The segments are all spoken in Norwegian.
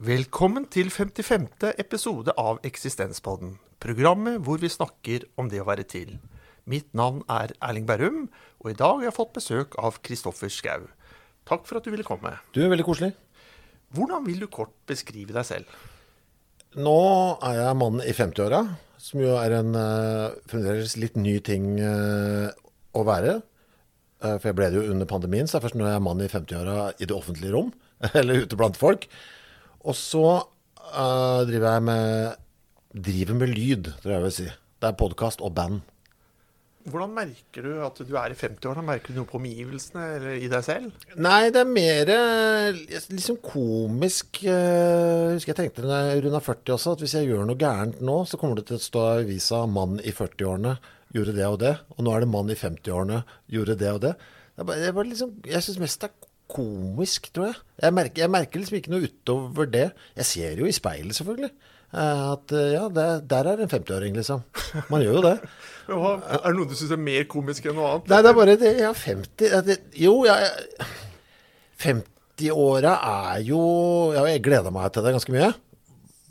Velkommen til 55. episode av Eksistenspodden. Programmet hvor vi snakker om det å være til. Mitt navn er Erling Berrum, og i dag har jeg fått besøk av Kristoffer Schou. Takk for at du ville komme. Du er veldig koselig. Hvordan vil du kort beskrive deg selv? Nå er jeg mann i 50-åra, som jo er en uh, fremdeles litt ny ting uh, å være. Uh, for jeg ble det jo under pandemien, så det er først når jeg er mann i 50-åra i det offentlige rom, eller ute blant folk. Og så driver jeg med driver med lyd, tror jeg jeg vil si. Det er podkast og band. Hvordan merker du at du er i 50-årene? Merker du noe på omgivelsene eller i deg selv? Nei, det er mer liksom komisk. Jeg husker jeg tenkte da jeg runda 40 også, at hvis jeg gjør noe gærent nå, så kommer det til å stå i avisa 'mann i 40-årene gjorde det og det', og nå er det 'mann i 50-årene gjorde det og det'. Jeg, bare, det bare liksom, jeg syns mest det er komisk, tror jeg. Jeg merker, jeg merker liksom ikke noe utover det. Jeg ser jo i speilet, selvfølgelig. At ja, det, der er en 50-åring, liksom. Man gjør jo det. Hva, er det noe du syns er mer komisk enn noe annet? Nei, det er bare det. Ja, 50 det, Jo, jeg 50-åra er jo ja, Jeg gleder meg til det ganske mye.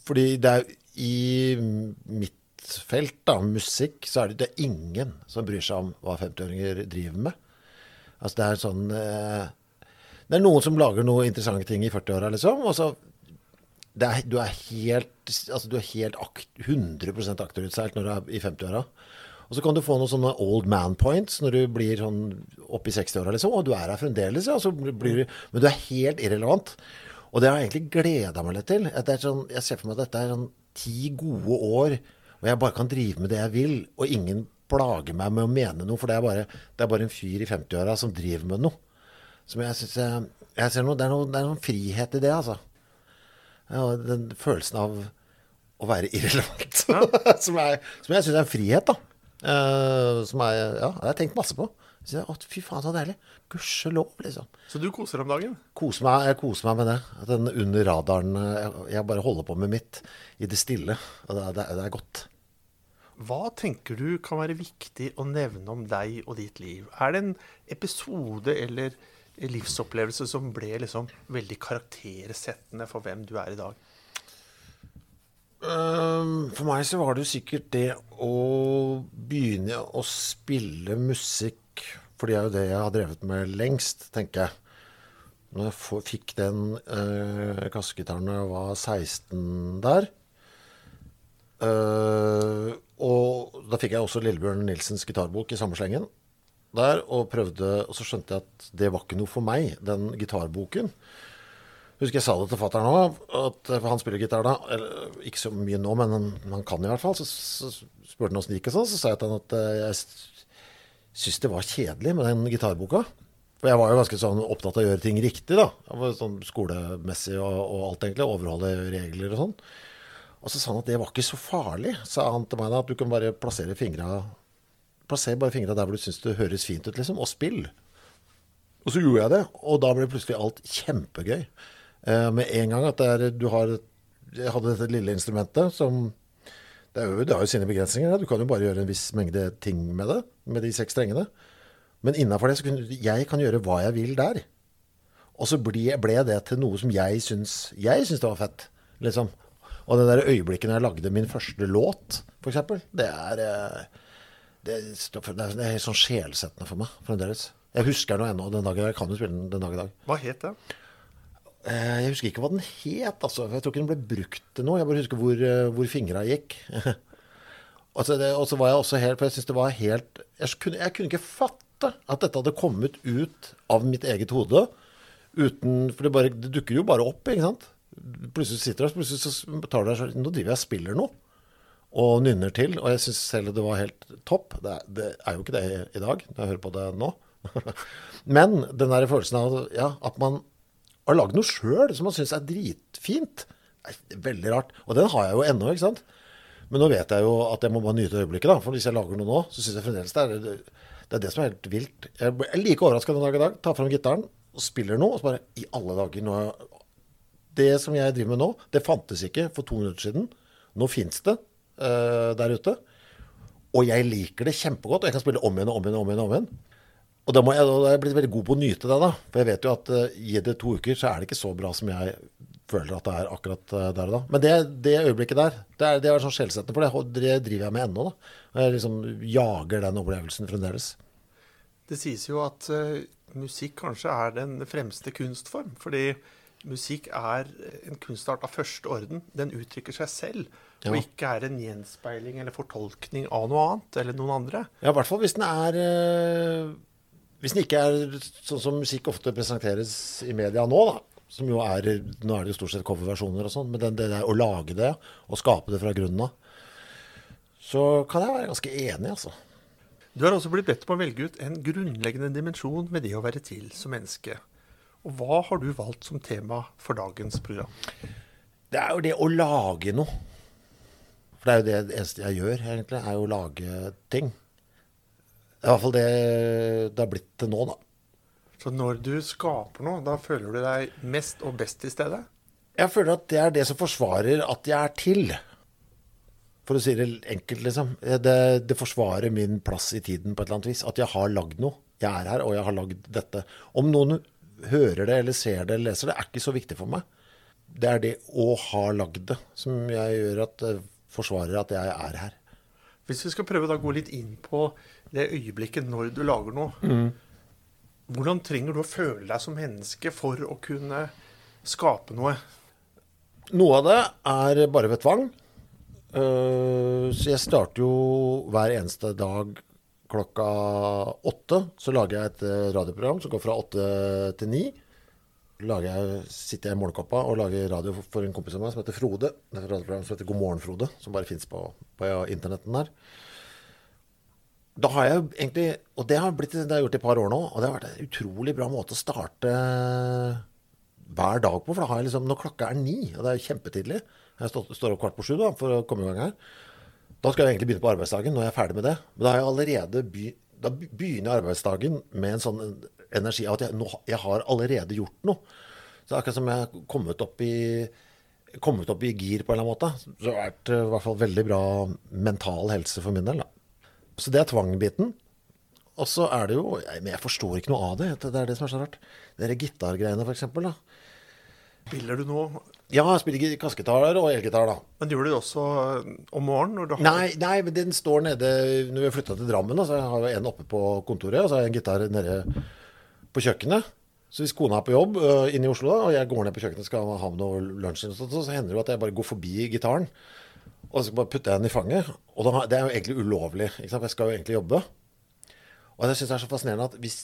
Fordi det er i mitt felt, da, musikk, så er det, det er ingen som bryr seg om hva 50-åringer driver med. Altså det er sånn eh, Det er noen som lager noen interessante ting i 40-åra, liksom. Og så er, du er helt, altså du er helt akt, 100% akterutseilt når du er i 50-åra. Og så kan du få noen sånne old man points når du blir sånn i 60-åra, liksom. Og du er her fremdeles, ja. Blir, men du er helt irrelevant. Og det har jeg egentlig gleda meg litt til. Sånn, jeg ser for meg at dette er sånn ti gode år hvor jeg bare kan drive med det jeg vil, og ingen plager meg med å mene noe. For det er bare, det er bare en fyr i 50-åra som driver med noe. Som jeg syns jeg, jeg, ser noe, det, er noe, det er noen frihet i det, altså. Ja, den følelsen av å være irrelevant. Ja. som, er, som, jeg syns er en frihet, da. Uh, som jeg, ja, jeg har tenkt masse på. Så jeg, å, fy faen, så deilig. Gudskjelov, liksom. Så du koser deg om dagen? Koser meg, jeg koser meg med det. Den under radaren jeg, jeg, bare holder på med mitt i det stille. Og det, det, det er godt. Hva tenker du kan være viktig å nevne om deg og ditt liv? Er det en episode eller livsopplevelse som ble liksom veldig karaktersettende for hvem du er i dag? For meg så var det jo sikkert det å begynne å spille musikk. For det er jo det jeg har drevet med lengst, tenker jeg. Når jeg fikk den uh, kassegitaren da jeg var 16 der uh, Og da fikk jeg også Lillebjørn Nilsens gitarbok i samme slengen der, og prøvde Og så skjønte jeg at det var ikke noe for meg, den gitarboken. Husker jeg sa det til fatter'n òg, for han spiller gitar da. Eller, ikke så mye nå, men han, han kan i hvert fall. Så, så spurte han åssen det gikk, og sånn. Så sa jeg til han at uh, jeg syntes det var kjedelig med den gitarboka. For jeg var jo ganske sånn opptatt av å gjøre ting riktig, da. Sånn Skolemessig og, og, alt, egentlig. Overholde regler og sånn. Og så sa han at det var ikke så farlig, sa han til meg da. At du kan bare plassere fingra Plasser bare fingra der hvor du syns det høres fint ut, liksom. Og spill. Og så gjorde jeg det, og da ble plutselig alt kjempegøy. Eh, med en gang at er, du har Jeg hadde dette lille instrumentet som det, jo, det har jo sine begrensninger. Du kan jo bare gjøre en viss mengde ting med det, med de seks strengene. Men innafor det så kunne jeg kan gjøre hva jeg vil der. Og så ble, ble det til noe som jeg syns Jeg syns det var fett, liksom. Og det der øyeblikket når jeg lagde min første låt, f.eks., det er eh, det, det er helt sånn sjelsettende for meg fremdeles. Jeg husker den ennå den dag i dag. Jeg kan jo spille den den dag i dag. Hva het det? Eh, jeg husker ikke hva den het. altså. Jeg tror ikke den ble brukt til noe. Jeg bare husker hvor, eh, hvor fingra gikk. og så var jeg også helt For jeg syns det var helt jeg kunne, jeg kunne, ikke fatte at dette hadde kommet ut av mitt eget hode. Uten, for det, bare, det dukker jo bare opp, ikke sant. Plutselig sitter du og plutselig så tar du deg Nå driver jeg og spiller noe og nynner til. Og jeg syns selv det var helt topp. Det er, det er, jo ikke det i dag, når jeg hører på det nå. Men den der følelsen av ja, at man har lagd noe sjøl som man syns er dritfint, er veldig rart. Og den har jeg jo ennå, ikke sant. Men nå vet jeg jo at jeg må bare nyte øyeblikket, da. For hvis jeg lager noe nå, så syns jeg fremdeles det er det, er det som er helt vilt. Jeg er like overraska den dag i dag. Tar fram gitaren og spiller noe, og så bare I alle dager nå Det som jeg driver med nå, det fantes ikke for to minutter siden. Nå fins det uh, der ute. Og jeg liker det kjempegodt, og jeg kan spille om igjen og om igjen. Om igjen, om igjen. Og da, må jeg, da er jeg blitt veldig god på å nyte det, da. For jeg vet jo at uh, gi det to uker, så er det ikke så bra som jeg føler at det er akkurat uh, der og da. Men det, det øyeblikket der, det er, det er sånn skjellsettende, for det, det driver jeg med ennå. da. Og Jeg liksom jager den opplevelsen fremdeles. Det sies jo at uh, musikk kanskje er den fremste kunstform. Fordi musikk er en kunstart av første orden. Den uttrykker seg selv. Ja. Og ikke er en gjenspeiling eller fortolkning av noe annet eller noen andre. Ja, i hvert fall hvis den er eh, Hvis den ikke er sånn som musikk ofte presenteres i media nå, da. Som jo er Nå er det jo stort sett coverversjoner og sånn, men det, det der å lage det og skape det fra grunnen av, så kan jeg være ganske enig, altså. Du har også blitt bedt om å velge ut en grunnleggende dimensjon ved det å være til som menneske. Og hva har du valgt som tema for dagens program? Det er jo det å lage noe. For det er jo det, eneste jeg gjør, egentlig, er jo å lage ting. Det er i hvert fall det det har blitt til nå, da. Så når du skaper noe, da føler du deg mest og best til stede? Jeg føler at det er det som forsvarer at jeg er til. For å si det enkelt, liksom. Det, det forsvarer min plass i tiden på et eller annet vis. At jeg har lagd noe. Jeg er her, og jeg har lagd dette. Om noen hører det, eller ser det, eller leser det, er ikke så viktig for meg. Det er det å ha lagd det som jeg gjør at det forsvarer at jeg er her. Hvis vi skal prøve å gå litt inn på det øyeblikket når du lager noe. Hvordan trenger du å føle deg som menneske for å kunne skape noe? Noe av det er bare ved tvang. Eh, Så jeg starter jo hver eneste dag klokka åtte. Så lager jeg et eh, radioprogram som går fra åtte til ni. Jeg, sitter jeg i målkoppa og lager radio for- en kompis av meg som heter Frode. Det er et radioprogram som heter God morgen, Frode, som bare fins på, på internetten der. Da har jeg egentlig Og det har, blitt, det har jeg gjort i et par år nå, og det har vært en utrolig bra måte å starte hver dag på. For da har jeg liksom Når klokka er ni, og det er kjempetidlig Jeg står opp kvart på sju da, for å komme i gang her. Da skal jeg egentlig begynne på arbeidsdagen når jeg er ferdig med det. Men da be, da begynner jeg arbeidsdagen med en sånn energi av at jeg, nå, jeg har allerede gjort noe. Så det er akkurat som jeg har kommet opp i kommet opp i gir på en eller annen måte. Så det har vært eh, i hvert fall veldig bra mental helse for min del. da. Så det er tvangbiten. Og så er det jo Men jeg forstår ikke noe av det. Det er det som er så rart. Der gitargreiene, eksempel. Spiller du nå? Ja, jeg spiller kassegitar og elgitar, da. Men gjør du det også om morgenen? Har... Nei, nei, men den står nede Når vi har flytta til Drammen, da, så har jeg en oppe på kontoret, og så har jeg en gitar nede på kjøkkenet. Så hvis kona er på jobb uh, inne i Oslo, da, og jeg går ned på kjøkkenet og skal ha med noe lunsj, så, så hender det jo at jeg bare går forbi gitaren. Og så bare putter jeg den i fanget. Og da, det er jo egentlig ulovlig. Ikke sant? Jeg skal jo egentlig jobbe. Og jeg syns det er så fascinerende at hvis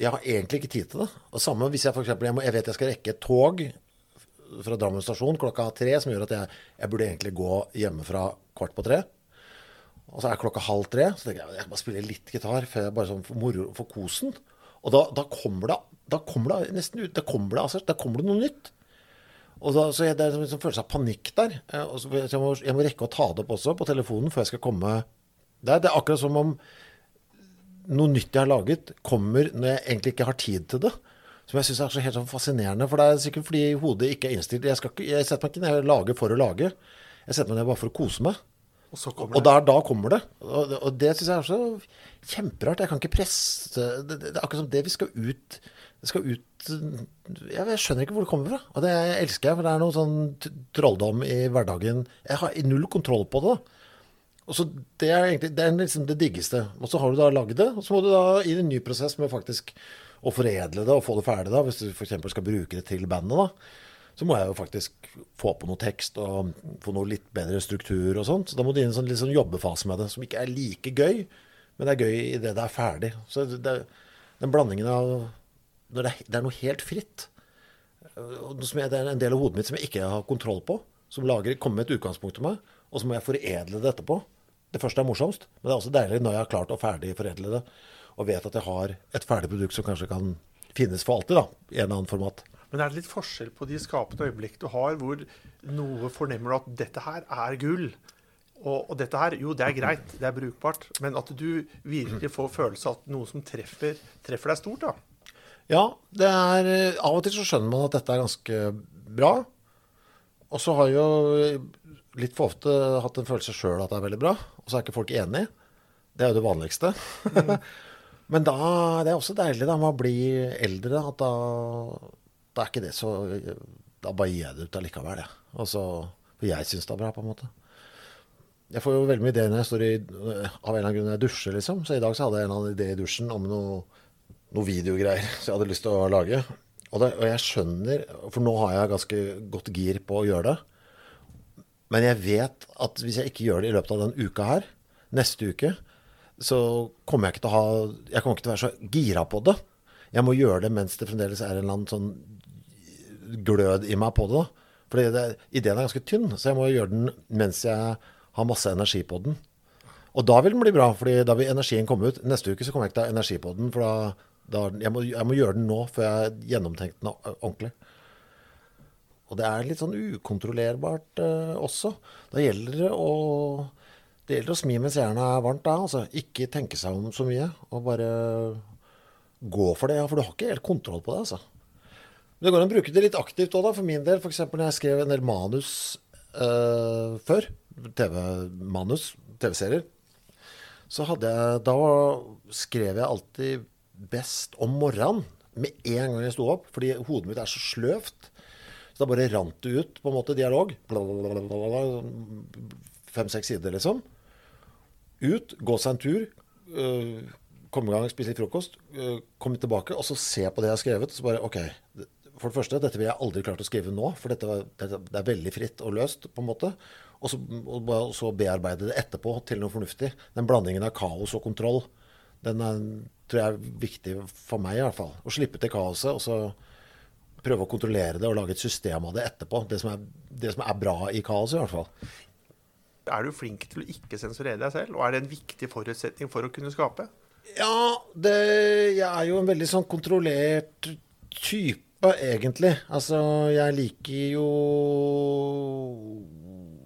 Jeg har egentlig ikke tid til det. Og samme hvis jeg f.eks. Jeg, må- jeg vet jeg skal rekke et tog fra Drammen stasjon klokka tre, som gjør at jeg, jeg burde egentlig gå hjemmefra kvart på tre. Og så er klokka halv tre, så tenker jeg jeg bare spille litt gitar for, bare sånn for moro, for kosen. Og da, da kommer det da kommer det nesten ut, da kommer det, altså, da kommer det noe nytt. Og da, så jeg, Det er en liksom følelse av panikk der. Eh, så, jeg, må, jeg må rekke å ta det opp også på telefonen før jeg skal komme der. Det er akkurat som om noe nytt jeg har laget, kommer når jeg egentlig ikke har tid til det. Som jeg syns er så helt sånn fascinerende. For det er sikkert fordi hodet ikke er innstilt. Jeg, ikke, jeg setter meg ikke ned og lager for å lage. Jeg setter meg ned bare for å kose meg. Og så kommer Og det. der, da kommer det. Og, og det syns jeg er så kjemperart. Jeg kan ikke presse Det, det, er akkurat som det vi skal ut Det skal ut Jeg, jeg skjønner ikke hvor det kommer fra. Og det elsker jeg, for det er noe sånn trolldom i hverdagen. Jeg har null kontroll på det. da. Og så Det er egentlig det er liksom det diggeste. Og så har du da lagd det, og så må du da i en ny prosess med faktisk å foredle det og få det ferdig. da, Hvis du f.eks. skal bruke det til bandet. da så må jeg jo faktisk få på noe tekst og få noe litt bedre struktur og sånt. Så da må du inn i en sånn, litt sånn jobbefase med det, som ikke er like gøy, men det er gøy idet det er ferdig. Så det, den blandingen av når det, det er noe helt fritt, som jeg, det er en del av hodet mitt som jeg ikke har kontroll på, som lager, kommer med et utgangspunkt til meg, og så må jeg foredle det etterpå. Det første er morsomst, men det er også deilig når jeg har klart å ferdig foredle det, og vet at jeg har et ferdig produkt som kanskje kan finnes for alltid, da, i en eller annen format. Men er det litt forskjell på de skapende øyeblikk du har, hvor noe fornemmer du at dette her er gull? Og, og dette her, jo, det er greit, det er brukbart, men at du virkelig får følelse av at noe som treffer, treffer deg stort, da. Ja, det er Av og til så skjønner man at dette er ganske bra. Og så har jo litt for ofte hatt en følelse sjøl at det er veldig bra, og så er ikke folk enig. Det er jo det vanligste. Men da det er også deilig da med å bli eldre, at da, da er ikke det så da bare gir jeg det ut allikevel, jeg. Altså, for jeg syns det er bra, på en måte. Jeg får jo veldig mye ideer når jeg står i Av en eller annen grunn når jeg dusjer, liksom. Så i dag så hadde jeg en eller annen idé i dusjen om noe, noe videogreier som jeg hadde lyst til å lage. Og, det, og jeg skjønner For nå har jeg ganske godt gir på å gjøre det. Men jeg vet at hvis jeg ikke gjør det i løpet av den uka her, neste uke, så kommer jeg ikke til å ha Jeg kommer ikke til å være så gira på det. Jeg må gjøre det mens det fremdeles er en eller annen sånn glød i meg på det. da. Fordi ideen er ganske tynn, så jeg må gjøre den mens jeg har masse energi på den. Og da vil den bli bra, fordi da vil energien komme ut. Neste uke så kommer jeg ikke til å ha energi på den, for da, da jeg, må, jeg må gjøre den nå før jeg har gjennomtenkt den ordentlig. Og det er litt sånn ukontrollerbart eh, også. Da gjelder det å det gjelder å smi mens jernet er varmt da. altså. Ikke tenke seg om så mye, og bare gå for det. Ja, for du har ikke helt kontroll på det, altså. Men det går an å bruke det litt aktivt òg. For min del, f.eks. når jeg skrev en del manus uh, før, TV-manus, TV-serier, så hadde jeg Da skrev jeg alltid best om morgenen. Med en gang jeg sto opp. Fordi hodet mitt er så sløvt. Så da bare rant det ut, på en måte, dialog. Fem-seks sider, liksom. Ut, gå seg en tur. Uh, komme i gang, spise litt frokost. Uh, komme tilbake, og så se på det jeg har skrevet. Så bare OK. For det første, dette ville jeg aldri klart å skrive nå, for dette, var, det, det er veldig fritt og løst, på en måte. Og så, og så, bearbeide det etterpå til noe fornuftig. Den blandingen av kaos og kontroll, den er, tror jeg er viktig for meg i hvert fall. Å slippe til kaoset, og så prøve å kontrollere det og lage et system av det etterpå. Det som er, det som er bra i kaoset, i hvert fall. Er du flink til å ikke sensurere deg selv, og er det en viktig forutsetning for å kunne skape? Ja, det, jeg er jo en veldig sånn kontrollert type, egentlig. Altså, jeg liker jo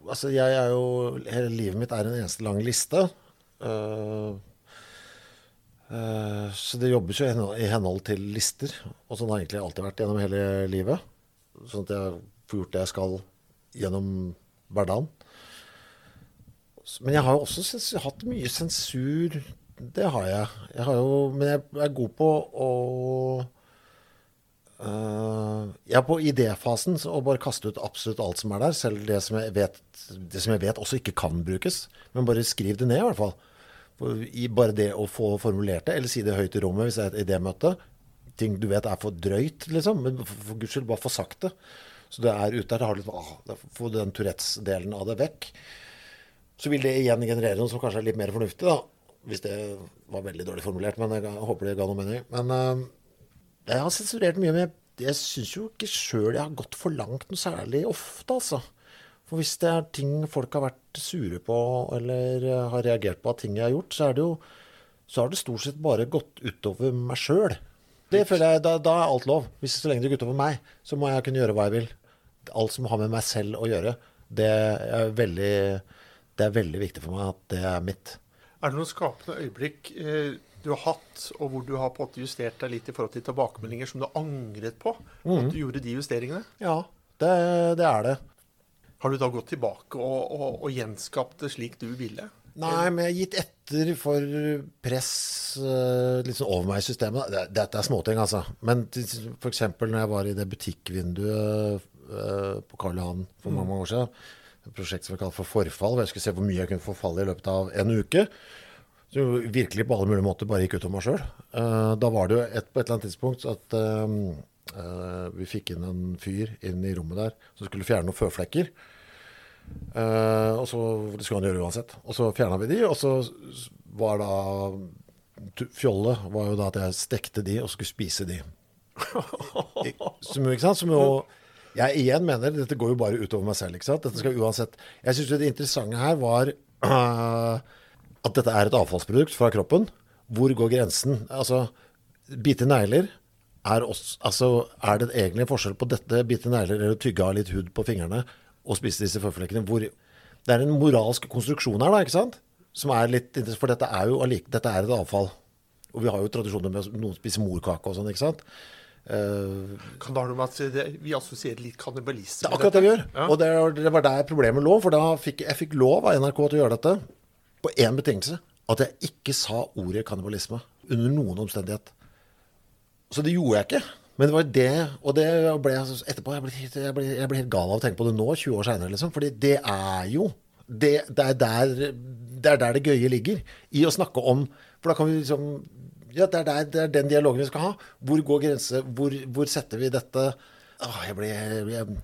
Altså, jeg er jo Hele livet mitt er en eneste lang liste. Uh, uh, så det jobbes jo i henhold, i henhold til lister. Og sånn har egentlig alltid vært gjennom hele livet. Sånn at jeg får gjort det jeg skal gjennom hverdagen. Men jeg har jo også hatt mye sensur. Det har jeg. jeg har jo, men jeg er god på å Uh, jeg er på idéfasen og bare kaste ut absolutt alt som er der. Selv det som, vet, det som, jeg vet, også ikke kan brukes. Men bare skriv det ned, i hvert fall. For, I bare det å få formulert det, eller si det høyt i rommet hvis det er et idémøte. Ting du vet er for drøyt, liksom. Men for, for guds skyld, bare få sagt det. Så det er ute der, få den Tourettes-delen av det vekk. Så vil det igjen generere noe som kanskje er litt mer fornuftig, da. Hvis det var veldig dårlig formulert, men jeg håper det ga noe mening. Men uh, jeg har sensurert mye, men jeg, jeg syns jo ikke sjøl jeg har gått for langt noe særlig ofte, altså. For hvis det er ting folk har vært sure på eller har reagert på av ting jeg har gjort, så er det jo så har det stort sett bare gått utover meg sjøl. Det føler jeg, da, da, er alt lov. Hvis Så lenge det går utover meg, så må jeg kunne gjøre hva jeg vil. Alt som har med meg selv å gjøre, det er veldig, det er veldig viktig for meg at det er mitt. Er det noen skapende øyeblikk eh, du har hatt, og hvor du har på en måte justert deg litt i forhold til tilbakemeldinger som du angret på? Mm. At du gjorde de justeringene? Ja, det, det, er det. Har du da gått tilbake og, og, og gjenskapt det slik du ville? Nei, men jeg har gitt etter for press sånn over meg i systemet. Dette er småting, altså. Men f.eks. når jeg var i det butikkvinduet eh, på Karl Johan for mange, mange år siden, et prosjekt som vi kaller for Forfall, hvor jeg skulle se hvor mye jeg kunne forfalle i løpet av en uke. Som virkelig på alle mulige måter bare gikk ut av meg sjøl. Uh, da var det jo et, på et eller annet tidspunkt at uh, uh, vi fikk inn en fyr inn i rommet der som skulle fjerne noen føflekker. og så, Det skulle han gjøre uansett. Og så fjerna vi de, og så var da Fjollet var jo da at jeg stekte de og skulle spise de. Som, ikke sant? Som jo jeg igjen mener dette går jo bare utover meg selv. ikke sant? Dette skal uansett Jeg syns det interessante her var uh, at dette er et avfallsprodukt fra kroppen. Hvor går grensen? Altså, bite negler er, også, altså, er det egentlig en forskjell på dette, bite negler eller tygge av litt hud på fingrene og spise disse føflekkene? Hvor, det er en moralsk konstruksjon her, da, ikke sant? Som er litt interessant, For dette er jo dette er et avfall. Og vi har jo tradisjoner med at noen spiser morkake og sånn, ikke sant? Uh, kan det ha noe med at det, vi assosierer litt kannibalisme? Det er akkurat det vi gjør. Ja. Og det, det, var der problemet lå. For da fikk jeg fikk lov av NRK til å gjøre dette på én betingelse. At jeg ikke sa ordet kannibalisme. Under noen omstendighet. Så det gjorde jeg ikke. Men det var det, og det ble jeg etterpå jeg ble, jeg, ble, jeg ble helt gal av å tenke på det nå, 20 år seinere, liksom. Fordi det er jo det, det, er der, det er der det gøye ligger. I å snakke om For da kan vi liksom Ja, det er, der, det er den dialogen vi skal ha. Hvor går grense? Hvor, hvor setter vi dette? Åh, jeg ble jeg,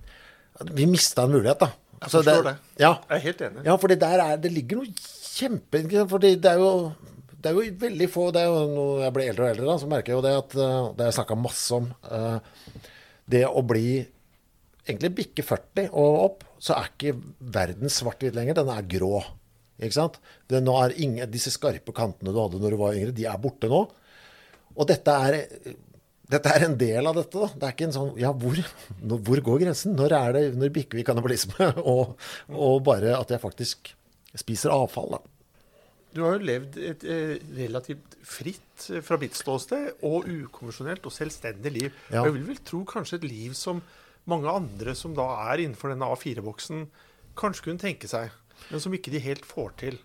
Vi mista en mulighet, da. Jeg forstår det. Ja, Jeg er helt enig. ja, for det der er, det ligger noe kjempe... For? Det er jo det er jo veldig få det er jo Når jeg blir eldre og eldre, da, så merker jeg jo det at eh, Det har jeg snakka masse om. Uh, det å bli egentlig bikke 40 og opp, så er ikke verden svart-hvit lenger. Den er grå. Ikke sant? Det, er ingen, disse skarpe kantene du hadde når du var yngre, de er borte nå. Og dette er, dette er en del av dette. da. Det er ikke en sånn Ja, hvor, når, hvor går grensen? Når, er det, når bikker vi kannibalisme? Og, og bare at jeg faktisk spiser avfall, da. Du har jo levd et eh, relativt fritt eh, fra mitt ståsted og ukonvensjonelt og selvstendig liv. Ja. Jeg vil vel tro kanskje et liv som mange andre som da er innenfor denne A4-boksen, kanskje kunne tenke seg, men som ikke de helt får til.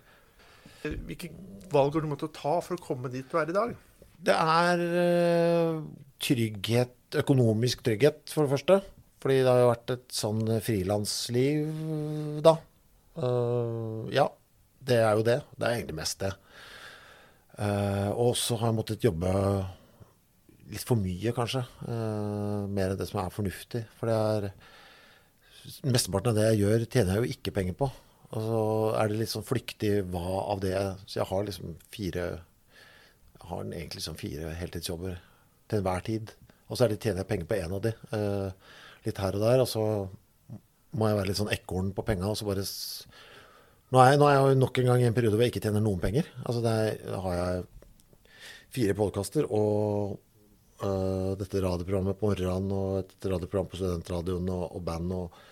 Eh, Hvilke valg har du måttet ta for å komme dit du er i dag? Det er eh, trygghet, økonomisk trygghet, for det første. Fordi det har jo vært et sånn frilansliv, da. Uh, ja, det er jo det. Det er egentlig mest det. Uh, og så har jeg måttet jobbe litt for mye, kanskje. Uh, mer enn det som er fornuftig. For det er Mesteparten av det jeg gjør, tjener jeg jo ikke penger på. Og så er det litt sånn flyktig hva av det Så jeg har liksom fire jeg den egentlig sånn fire heltidsjobber til enhver tid. Og så er det tjener jeg penger på én av de. Eh, litt her og der. Og så må jeg være litt sånn ekorn på penga. Og så bare nå er, jeg, nå er jeg nok en gang i en periode hvor jeg ikke tjener noen penger. Altså der har jeg fire podkaster og øh, dette radioprogrammet på morgenen og et radioprogram på studentradioen og, og band. Og,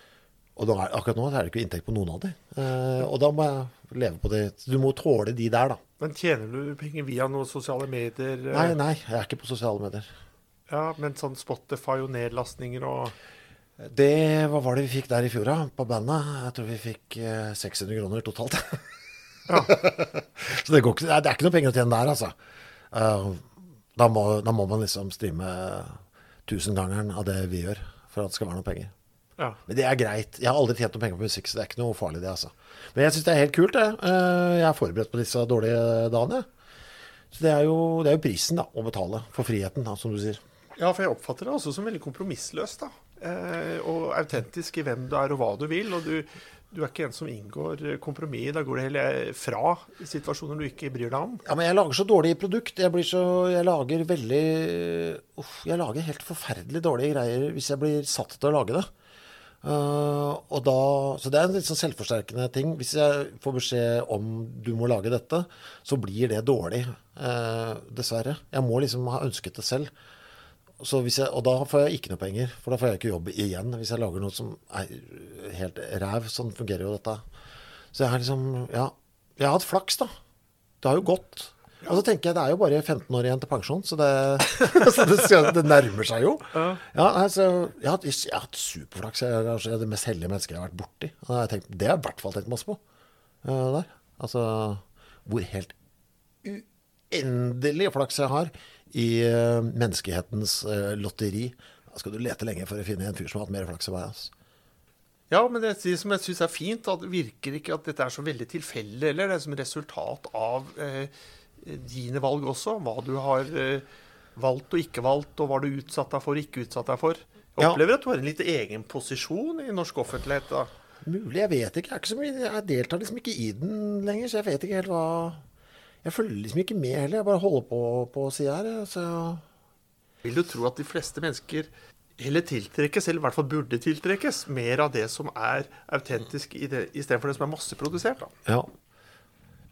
og er, akkurat nå er det ikke inntekt på noen av de. Eh, og da må jeg leve på det. Du må tåle de der, da. Men tjener du penger via noen sosiale medier? eh, Nei, nei, jeg er ikke på sosiale medier. Ja, men sånn Spotify og nedlastninger og Det, Hva var det vi fikk der i fjor, da? På bandet? Jeg tror vi fikk eh, 600 kroner totalt. Ja. Så det, går ikke, det er ikke noe penger å tjene der, altså. Uh, da, må, da må man liksom streame tusengangeren av det vi gjør, for at det skal være noe penger. Ja. Men det er greit. Jeg har aldri tjent noe penger på musikk, så det er ikke noe farlig, det, altså. Men jeg syns det er helt kult, det. Eh, Jeg er forberedt på disse dårlige dagene. Så det er jo, det er jo prisen, da, å betale for friheten, da, som du sier. Ja, for jeg oppfatter det også som veldig kompromissløst. da. Eh, og autentisk i hvem du er og hva du vil. Og du, du er ikke en som inngår kompromiss. Da går det hele fra situasjoner du ikke bryr deg om. Ja, men jeg lager så dårlig produkt. Jeg, blir så, jeg lager veldig Uff, jeg lager helt forferdelig dårlige greier hvis jeg blir satt til å lage det. Eh, og da, så det er en litt sånn selvforsterkende ting. Hvis jeg får beskjed om du må lage dette, så blir det dårlig. Uh, dessverre. Jeg må liksom ha ønsket det selv. Jeg, og da får jeg ikke noe penger, for da får jeg ikke jobb igjen hvis jeg lager noe som er helt ræv. Sånn fungerer jo dette. Så jeg har liksom Ja. Jeg har hatt flaks, da. Det har jo gått. Og så tenker jeg det er jo bare 15 år igjen til pensjon, så det, så det, det nærmer seg jo. Ja. Ja, altså, jeg, har hatt, jeg har hatt superflaks. Jeg er kanskje det mest heldige mennesket jeg har vært borti. Har jeg, tenkt, det har jeg i hvert fall tenkt masse på. Uh, der. Altså hvor helt uendelig flaks jeg har i uh, menneskehetens uh, lotteri. Da skal du lete lenge for å finne en fyr som har hatt mer flaks enn meg. Altså. Ja, men det, det som jeg syns er fint, at det virker ikke at dette er så veldig tilfeldig heller. Det er som resultat av eh, dine valg også. Hva du har eh, valgt og ikke valgt, og hva du utsatt deg for og ikke utsatt deg for. Jeg Ja. opplever at du har en litt egen posisjon i norsk offentlighet. da. Mulig, jeg vet ikke. Jeg, er ikke så mye, jeg deltar liksom ikke i den lenger, så jeg vet ikke helt hva Jeg følger liksom ikke med heller. Jeg bare holder på på sida her. Så Vil du tro at de fleste mennesker heller tiltrekkes, eller i hvert fall burde tiltrekkes, mer av det som er autentisk istedenfor det som er masseprodusert? da? Ja.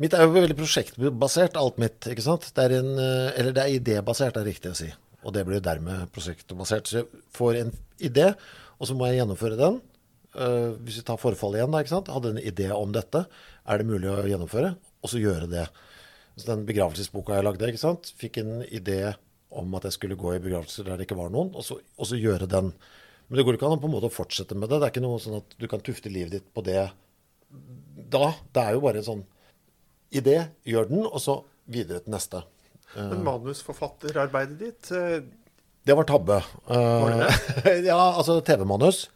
Mitt er jo veldig prosjektbasert, alt mitt. ikke sant? Det er en, eh, eller det er idébasert, er riktig å si. Og det blir dermed prosjektbasert. Så jeg får en idé, og så må jeg gjennomføre den. Uh, hvis vi tar forfallet igjen, da, ikke sant? hadde en idé om dette. Er det mulig å gjennomføre? Og så gjøre det. Så den begravelsesboka jeg lagde, ikke sant? fikk en idé om at jeg skulle gå i begravelser der det ikke var noen, og så, og så gjøre den. Men det går ikke an å på en måte fortsette med det. Det er ikke noe sånn at du kan tufte livet ditt på det da. Det er jo bare en sånn idé, gjør den, og så videre til neste. Men manusforfatterarbeidet ditt, eh, Det var tabbe. Var det det? ja, altså TV-manus.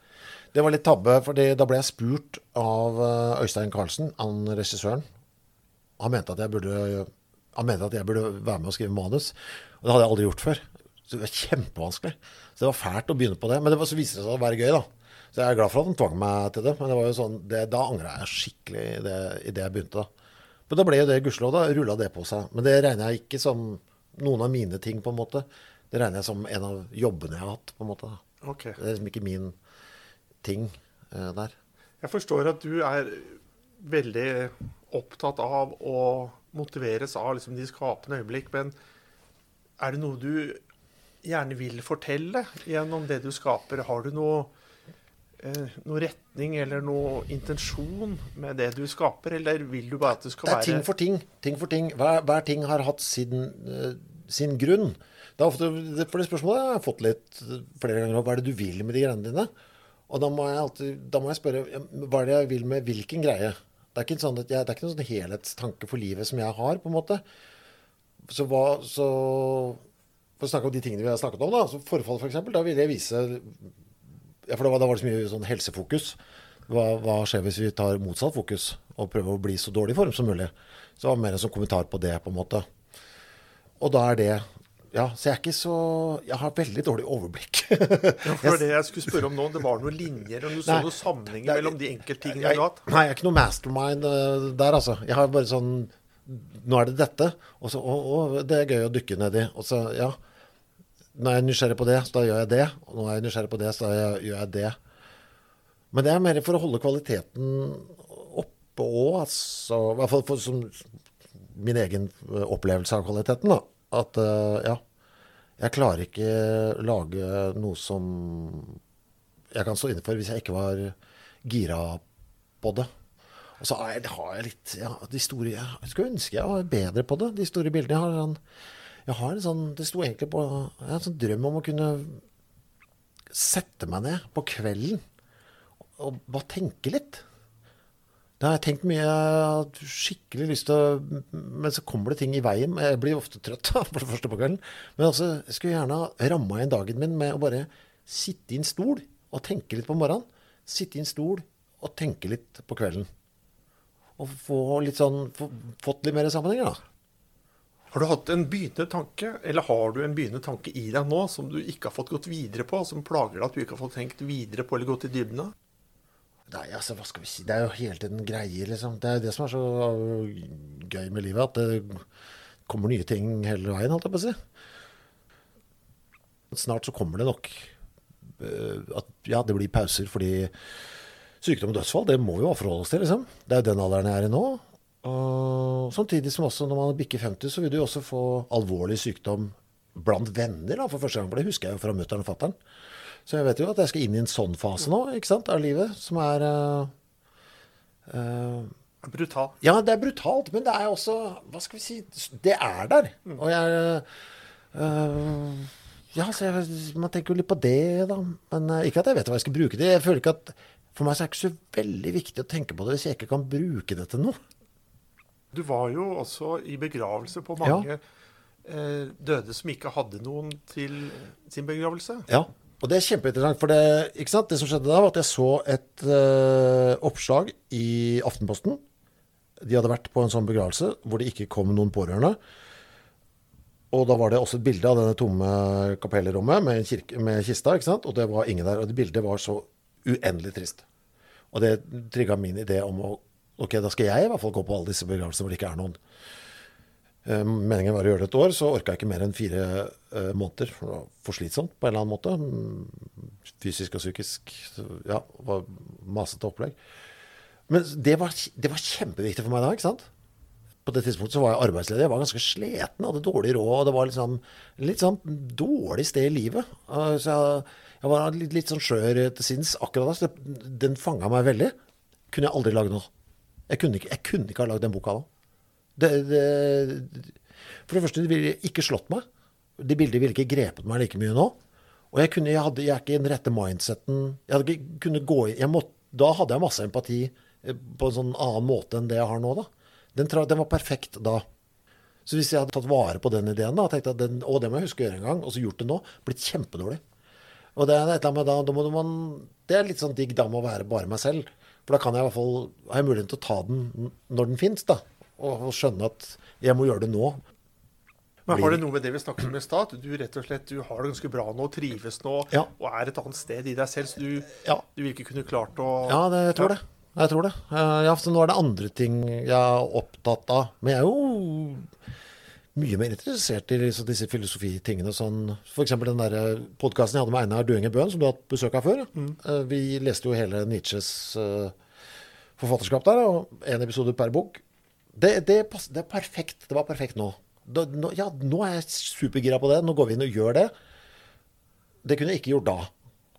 Det var litt tabbe, for da ble jeg spurt av eh, Øystein Carlsen, han regissøren. Han mente at jeg burde Han mente at jeg burde være med og skrive manus. Og det hadde jeg aldri gjort før. Så det var kjempevanskelig. Så det var fælt å begynne på det. Men det var, så viste det seg å være gøy, da. Så jeg er glad for at han tvang meg til det. Men det var jo sånn, det, da angra jeg skikkelig i det, i det jeg begynte. da. Men da ble jo det gudskjelov, da rulla det på seg. Men det regner jeg ikke som noen av mine ting, på en måte. Det regner jeg som en av jobbene jeg har hatt, på en måte. Okay. Det er liksom ikke min ting eh, der. Jeg forstår at du er veldig opptatt av å motiveres av liksom, de skapende øyeblikk, men er det noe du gjerne vil fortelle gjennom det du skaper? Har du noe, eh, noe retning eller noe intensjon med det du skaper, eller vil du bare at det skal være Det er ting for ting. ting, for ting. Hver, hver ting har hatt sin, uh, sin grunn. Det er ofte, det, for det spørsmålet jeg har jeg fått litt eh, flere ganger. Hva er det du vil med de greiene dine? Og da må jeg alltid da må jeg spørre hva er det jeg vil med hvilken greie? Det er ikke, en sånn jeg, det er ikke noen sånn helhetstanke for livet som jeg har, på en måte. Så hva så For å snakke om de tingene vi har snakket om, da. Så forfall, f.eks. da vil jeg vise for da var, da var det så mye sånn helsefokus. Hva, hva skjer hvis vi tar motsatt fokus og prøver å bli så dårlig i form som mulig? Så det var mer en sånn kommentar på det, på en måte. Og da er det Ja, så jeg er ikke så Jeg har veldig dårlig overblikk. Ja, for det jeg skulle spørre om nå. Det var noen linjer, og noen, så Nei, noen sammenhenger er- mellom de enkelttingene du har hatt? nei, jeg er ikke noe mastermind uh, der, altså. Jeg har bare sånn Nå er det dette, og så Å, å, det er gøy å dykke nedi. Og så, ja. Jeg er nysgjerrig på det, så da gjør jeg det. Og jeg er nysgjerrig på det, så da gjør jeg det. Men det er mer for å holde kvaliteten oppe òg, altså. I hvert fall for, som min egen eh, opplevelse av kvaliteten, da. At eh, ja. Jeg klarer ikke lage noe som jeg kan stå inne for hvis jeg ikke var gira på det. Og så har jeg litt ja, de store, Jeg skulle ønske jeg var bedre på det, de store bildene. Jeg har, jeg har en sånn Det sto egentlig på Jeg har en sånn drøm om å kunne sette meg ned på kvelden og bare tenke litt. Det har jeg tenkt mye. Jeg har skikkelig lyst til å Men så kommer det ting i veien. Jeg blir ofte trøtt for det første på kvelden. Men altså, jeg skulle gjerne ramma inn dagen min med å bare sitte i en stol og tenke litt på morgenen. Sitte i en stol og tenke litt på kvelden. Og få litt sånn få, Fått litt mer sammenhenger, da. Har du hatt en begynnende tanke, eller har du en begynnende tanke i deg nå som du ikke har fått gått videre på, som plager deg at du ikke har fått tenkt videre på eller gått i dybden av? Nei, altså, hva skal vi si. Det er jo hele tiden greier, liksom. Det er det som er så gøy med livet, at det kommer nye ting hele veien, holdt jeg på å si. Snart så kommer det nok eh, at ja, det blir pauser fordi sykdom og dødsfall, det må vi jo forholde oss til, liksom. Det er jo den alderen jeg er i nå. Og samtidig som også når man bikker 50, så vil du jo også få alvorlig sykdom blant venner da, for første gang. For det husker jeg jo fra mutter'n og fatter'n. Så jeg vet jo at jeg skal inn i en sånn fase nå ikke sant, av livet, som er uh, uh, Brutal. Ja, det er brutalt, men det er også Hva skal vi si Det er der. Og jeg uh, Ja, så jeg, man tenker jo litt på det, da. Men ikke at jeg vet hva jeg skal bruke det. Jeg føler ikke at For meg så er det ikke så veldig viktig å tenke på det hvis jeg ikke kan bruke det til noe. Du var jo også i begravelse på mange eh, døde som ikke hadde noen til sin begravelse. Ja. Og det er kjempeinteressant, for det, ikke sant? det som skjedde da, var at jeg så et øh, oppslag i Aftenposten. De hadde vært på en sånn begravelse hvor det ikke kom noen pårørende. Og da var det også et bilde av denne tomme kapellrommet med, kirke, med kista, ikke sant? og det var ingen der. Og det bildet var så uendelig trist. Og det trigga min idé om å Ok, da skal jeg i hvert fall gå på alle disse begravelsene hvor det ikke er noen. Eh, Meningen var å gjøre det et år, så orka jeg ikke mer enn fire eh, måneder. For det var for slitsomt på en eller annen måte. Mm, Fysisk og psykisk. Ja, var masete opplegg. Men det var, det var kjempeviktig for meg da, ikke sant? På det tidspunktet så var jeg arbeidsledig. Jeg var ganske sliten, hadde dårlig råd. og Det var liksom litt sånn dårlig sted i livet. Eh, Så jeg, jeg var litt, litt sånn skjør til sinns akkurat da. Så det, den fanga meg veldig. Kunne jeg aldri lage noe. Jeg kunne ikke, jeg kunne ikke ha lagd den boka da. Det, det, for det første, det ville ikke slått meg. De bildene ville ikke grepet meg like mye nå. Og jeg, kunne, jeg, hadde, jeg ikke i den rette mindseten. Jeg hadde ikke kunnet gå jeg måtte, Da hadde jeg masse empati eh, på en sånn annen måte enn det jeg har nå. da. Den, den var perfekt da. Så hvis jeg hadde tatt vare på den ideen da, og tenkt at den, å, det må jeg huske å gjøre en gang, og så gjort det nå, blitt kjempedårlig. Og det er, et eller annet med da, da må man, det er litt sånn digg da å være bare meg selv. For da kan jeg i hvert fall, har jeg muligheten til å ta den når den fins, da. Og, og skjønne at jeg må gjøre det nå. Men Har det noe med det vi snakket om i stad? Du rett og slett, du har det ganske bra nå, trives nå Ja. og er et annet sted i deg selv. Så du, Ja. du vil ikke kunne klart å Ja, det, jeg tror det. Jeg tror det. Eh, Ja, så nå er det andre ting jeg er opptatt av. Men jeg er jo mye mer interessert i disse, disse filosofitingene. Sånn, F.eks. den der podkasten jeg hadde med Einar Duenge Bøhn, som du har hatt besøk av før. Mm. Vi leste jo hele Nietzsches eh, forfatterskap der, og én episode per bok. Det, det, det er perfekt. Det var perfekt nå. Da, nå. Ja, nå er jeg supergira på det. Nå går vi inn og gjør det. Det kunne jeg ikke gjort da,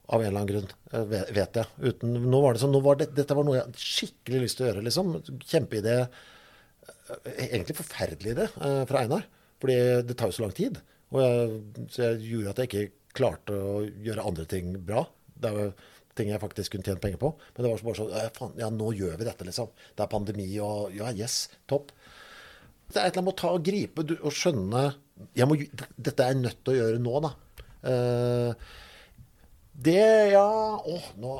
av en eller annen grunn, eh, vet jeg. Uten, nå var det sånn, nå var det, dette var noe jeg hadde skikkelig lyst til å gjøre, liksom. Kjempeidé. Eh, Egentlig forferdelig idé eh, fra Einar, fordi det tar jo så lang tid. Og jeg, så jeg gjorde at jeg ikke klarte å gjøre andre ting bra. Det er ting jeg faktisk kunne tjent penger på. Men det var bare sånn faen, Ja, nå gjør vi dette, liksom. Det er pandemi og Ja, yes, topp. Det er et eller annet med å ta og gripe og skjønne må, Dette er jeg nødt til å gjøre nå, da. Eh, det Ja Å, nå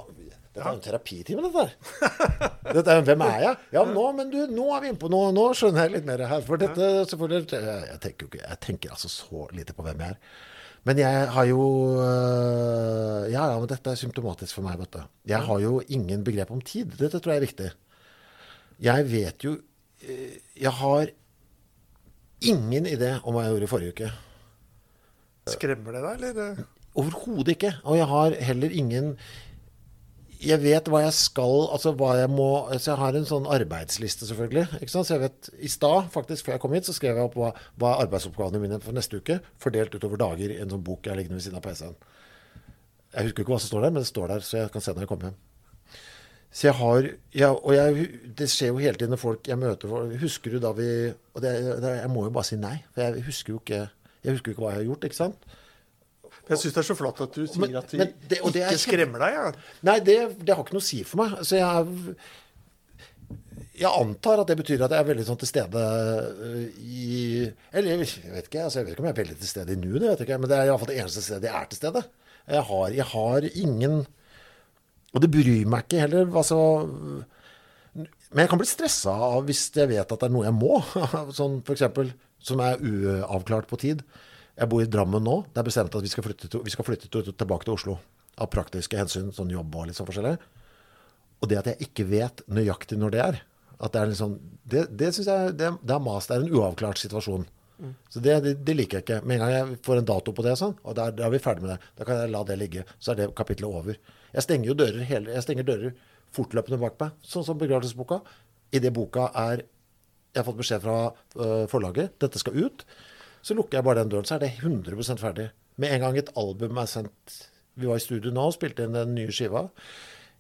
Dette er jo en terapitime, dette her. Dette er, hvem er jeg? Ja, nå, men du, nå er vi inne på noe. Nå skjønner jeg litt mer her. For dette, selvfølgelig Jeg, jeg tenker jo ikke Jeg tenker altså så lite på hvem jeg er. Men jeg har jo øh, Ja, ja, men dette er symptomatisk for meg, vet du. Jeg har jo ingen begrep om tid. Dette tror jeg er viktig. Jeg vet jo øh, Jeg har ingen idé om hva jeg gjorde i forrige uke. Skremmer det deg, eller? Overhodet ikke. Og jeg har heller ingen Jeg vet hva jeg skal Altså hva jeg må Så jeg har en sånn arbeidsliste, selvfølgelig. Så jeg vet I stad, faktisk, før jeg kom hit, så skrev jeg opp hva, hva arbeidsoppgavene mine for neste uke, fordelt utover dager i en sånn bok jeg liggende ved siden av PC-en. Jeg husker ikke hva som står der, men det står der, så jeg kan se når jeg kommer hjem. Så jeg har ja, Og jeg, det skjer jo hele tiden når folk jeg møter folk, Husker du da vi Og det, det, jeg må jo bare si nei, for jeg husker jo ikke Jeg husker jo ikke hva jeg har gjort, ikke sant? Jeg syns det er så flott at du sier Men- at de men det- er ikke skremmer deg. Ja. Nei, det, det har ikke noe å si for meg. Så jeg Jeg antar at det betyr at jeg er veldig sånn til stede øh, i Eller jeg vet ikke, altså jeg vet ikke om jeg er veldig til stede i nuet, det vet jeg ikke. Men det er iallfall det eneste stedet jeg er til stede. Jeg har, jeg har ingen Og det bryr meg ikke heller. Altså Men jeg kan bli stressa hvis jeg vet at det er noe jeg må. Sånn eksempel, som er uavklart på tid. Jeg bor i Drammen nå. Det er bestemt at vi skal flytte, til, vi skal flytte til, tilbake til Oslo. Av praktiske hensyn, sånn jobb og litt sånn forskjellig. Og det at jeg ikke vet nøyaktig når det er, at det er liksom, det, det synes jeg det, det er mas. Det er en uavklart situasjon. Så det, det, det liker jeg ikke. Med en gang jeg får en dato på det, sånn, og da er, vi ferdig med det. Da kan jeg la det ligge. Så er det kapitlet over. Jeg stenger jo dører, hele, jeg stenger dører fortløpende bak meg, sånn som begravelsesboka. Idet boka er Jeg har fått beskjed fra uh, forlaget, dette skal ut. Så lukker jeg bare den døren, så er det 100% ferdig. Med en gang et album er sendt Vi var i studio nå og spilte inn den nye skiva.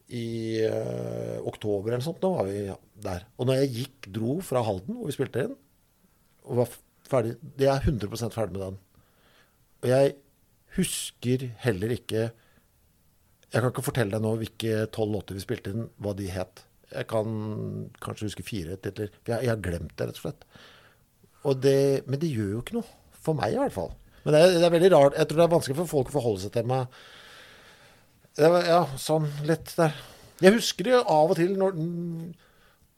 I øh, oktober eller sånt, nå var vi der. Og når jeg gikk, dro fra Halden, hvor vi spilte inn, og var ferdig Jeg er 100% ferdig med den. Og jeg husker heller ikke Jeg kan ikke fortelle deg nå hvilke tolv låter vi spilte inn, hva de het. Jeg kan kanskje huske fire titler. Jeg, jeg har glemt det, rett og slett. Og det, men det gjør jo ikke noe. For meg, i hvert fall. Men det er, det er veldig rart. Jeg tror det er vanskelig for folk å forholde seg til meg. Det var, ja, sånn litt der. Jeg husker det av og til når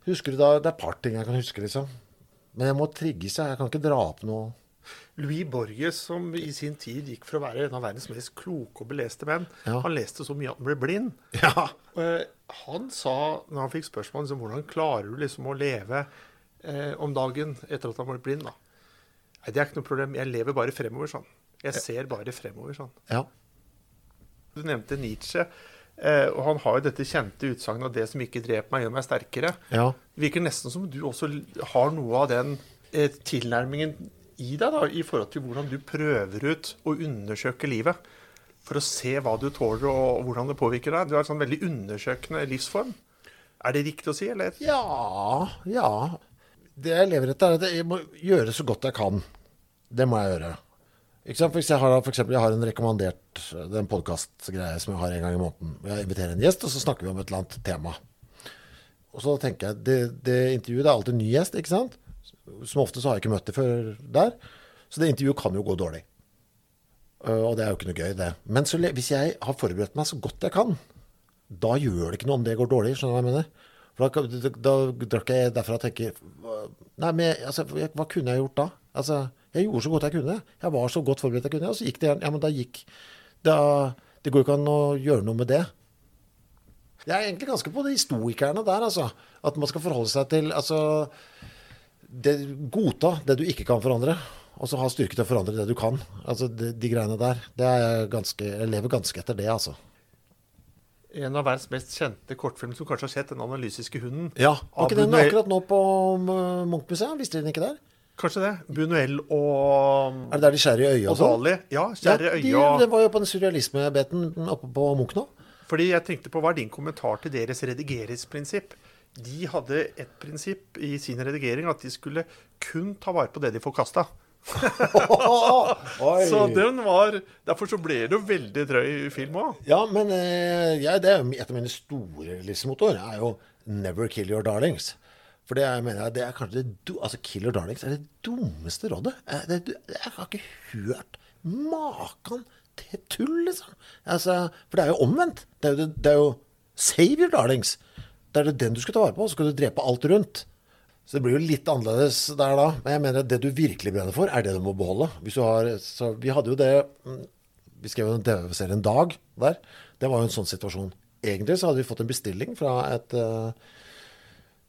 Husker du da Det er et par ting jeg kan huske, liksom. Men jeg må trigges. jeg. Jeg kan ikke dra opp noe Louis Borges, som i sin tid gikk for å være en av verdens mest kloke og beleste menn, Ja. han leste så mye at han ble blind. Ja. Eh, Han sa, når han fikk spørsmål liksom, hvordan klarer du liksom å leve eh, om dagen etter at han ble blind, da? Nei, det er ikke noe problem. Jeg lever bare fremover, sånn. Jeg ser bare fremover, sånn. ja. Du nevnte Nietzsche, eh, og han har jo dette kjente utsagnet at det som ikke dreper meg, gjør meg sterkere. Ja. Det virker nesten som du også har noe av den eh, tilnærmingen i deg, da, i forhold til hvordan du prøver ut å undersøke livet. For å se hva du tåler, og hvordan det påvirker deg. Du har en sånn veldig undersøkende livsform. Er det riktig å si, eller? Ja, ja. Det jeg lever etter, er at jeg må gjøre så godt jeg kan. Det må jeg gjøre. Hvis jeg har, for eksempel, jeg har en rekommandert den er podkastgreie som jeg har en gang i måneden. Jeg inviterer en gjest, og så snakker vi om et eller annet tema. Og så tenker jeg det, det intervjuet det er alltid en ny gjest, ikke sant? Som ofte så har jeg ikke møtt dem før der. Så det intervjuet kan jo gå dårlig. Uh, og det er jo ikke noe gøy, det. Men så, hvis jeg har forberedt meg så godt jeg kan, da gjør det ikke noe om det går dårlig. Skjønner du hva jeg mener? For da, da, da drakk jeg derfra og tenker Nei, men altså, hva kunne jeg gjort da? Altså, jeg gjorde så godt jeg kunne. Jeg var så godt forberedt jeg kunne. Og så gikk det. Ja, men da gikk da, Det går ikke an å gjøre noe med det. Jeg er egentlig ganske på de stoikerne der, altså. At man skal forholde seg til altså, det, Godta det du ikke kan forandre. Og så ha styrke til å forandre det du kan. Altså de, de greiene der. Det er jeg ganske Jeg lever ganske etter det, altså. En av verdens mest kjente kortfilmer som kanskje har sett, 'Den analysiske hunden'. Ja. Var ikke den akkurat nå på um, Munch-museet? Visste dere den ikke der? Kanskje det. Buñuel og, Er det der de skjærer i øyet og og sånn? Dali. Ja, Ja, i de, øye og det var jo på den surrealismebeten oppe på Munch nå. Fordi jeg tenkte på, Hva er din kommentar til deres redigeringsprinsipp? De hadde et prinsipp i sin redigering at de skulle kun ta vare på det de forkasta. Så den var Derfor så ble det jo veldig drøy film òg. Ja, men eh, jeg, det er et av mine store livsmotor er jo 'Never kill your darlings'. For det er, mener jeg, det er kanskje det altså 'Kill your darlings' er det dummeste rådet. Jeg, det, jeg har ikke hørt maken til tull, liksom. Altså, for det er jo omvendt. Det er jo, det, det er jo 'Save your darlings'. Det er den du skal ta vare på, så skal du drepe alt rundt. Så det blir jo litt annerledes der da. Men jeg mener at det du virkelig brenner for, er det du må beholde. Har, vi hadde jo det Vi skrev jo en TV-serie Dag der. Det var jo en sånn situasjon. Egentlig så hadde vi fått en bestilling fra et eh,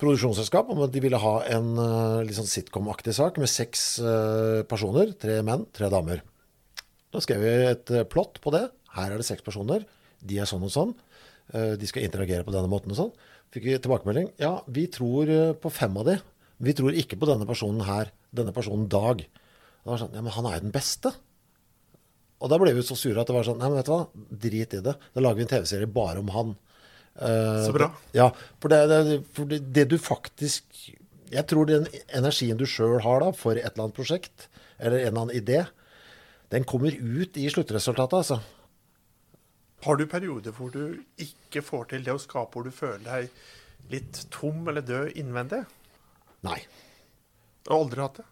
produksjonsselskap om at de ville ha en eh, litt sånn sitcom-aktig sak med seks eh, personer. Tre menn, tre damer. Da skrev vi et plott på det. Her er det seks personer. De er sånn og sånn. Eh, De skal interagere på denne måten og sånn. Fikk vi tilbakemelding. Ja, vi tror eh, på fem av de. Vi tror ikke på denne personen her. Denne personen Dag. Det var sånn, ja, men han er jo den beste. Og da ble vi så sure at det var sånn, nei, men vet du hva, drit i det. Da lager vi en TV-serie bare om han. Eh, Så bra. Ja, for det, det, for det, det du faktisk Jeg tror den energien du sjøl har da, for et eller annet prosjekt, eller en eller annen idé, den kommer ut i sluttresultatet, altså. Har du perioder hvor du ikke får til det å skape, hvor du føler deg litt tom eller død innvendig? Nei. Du har aldri hatt det?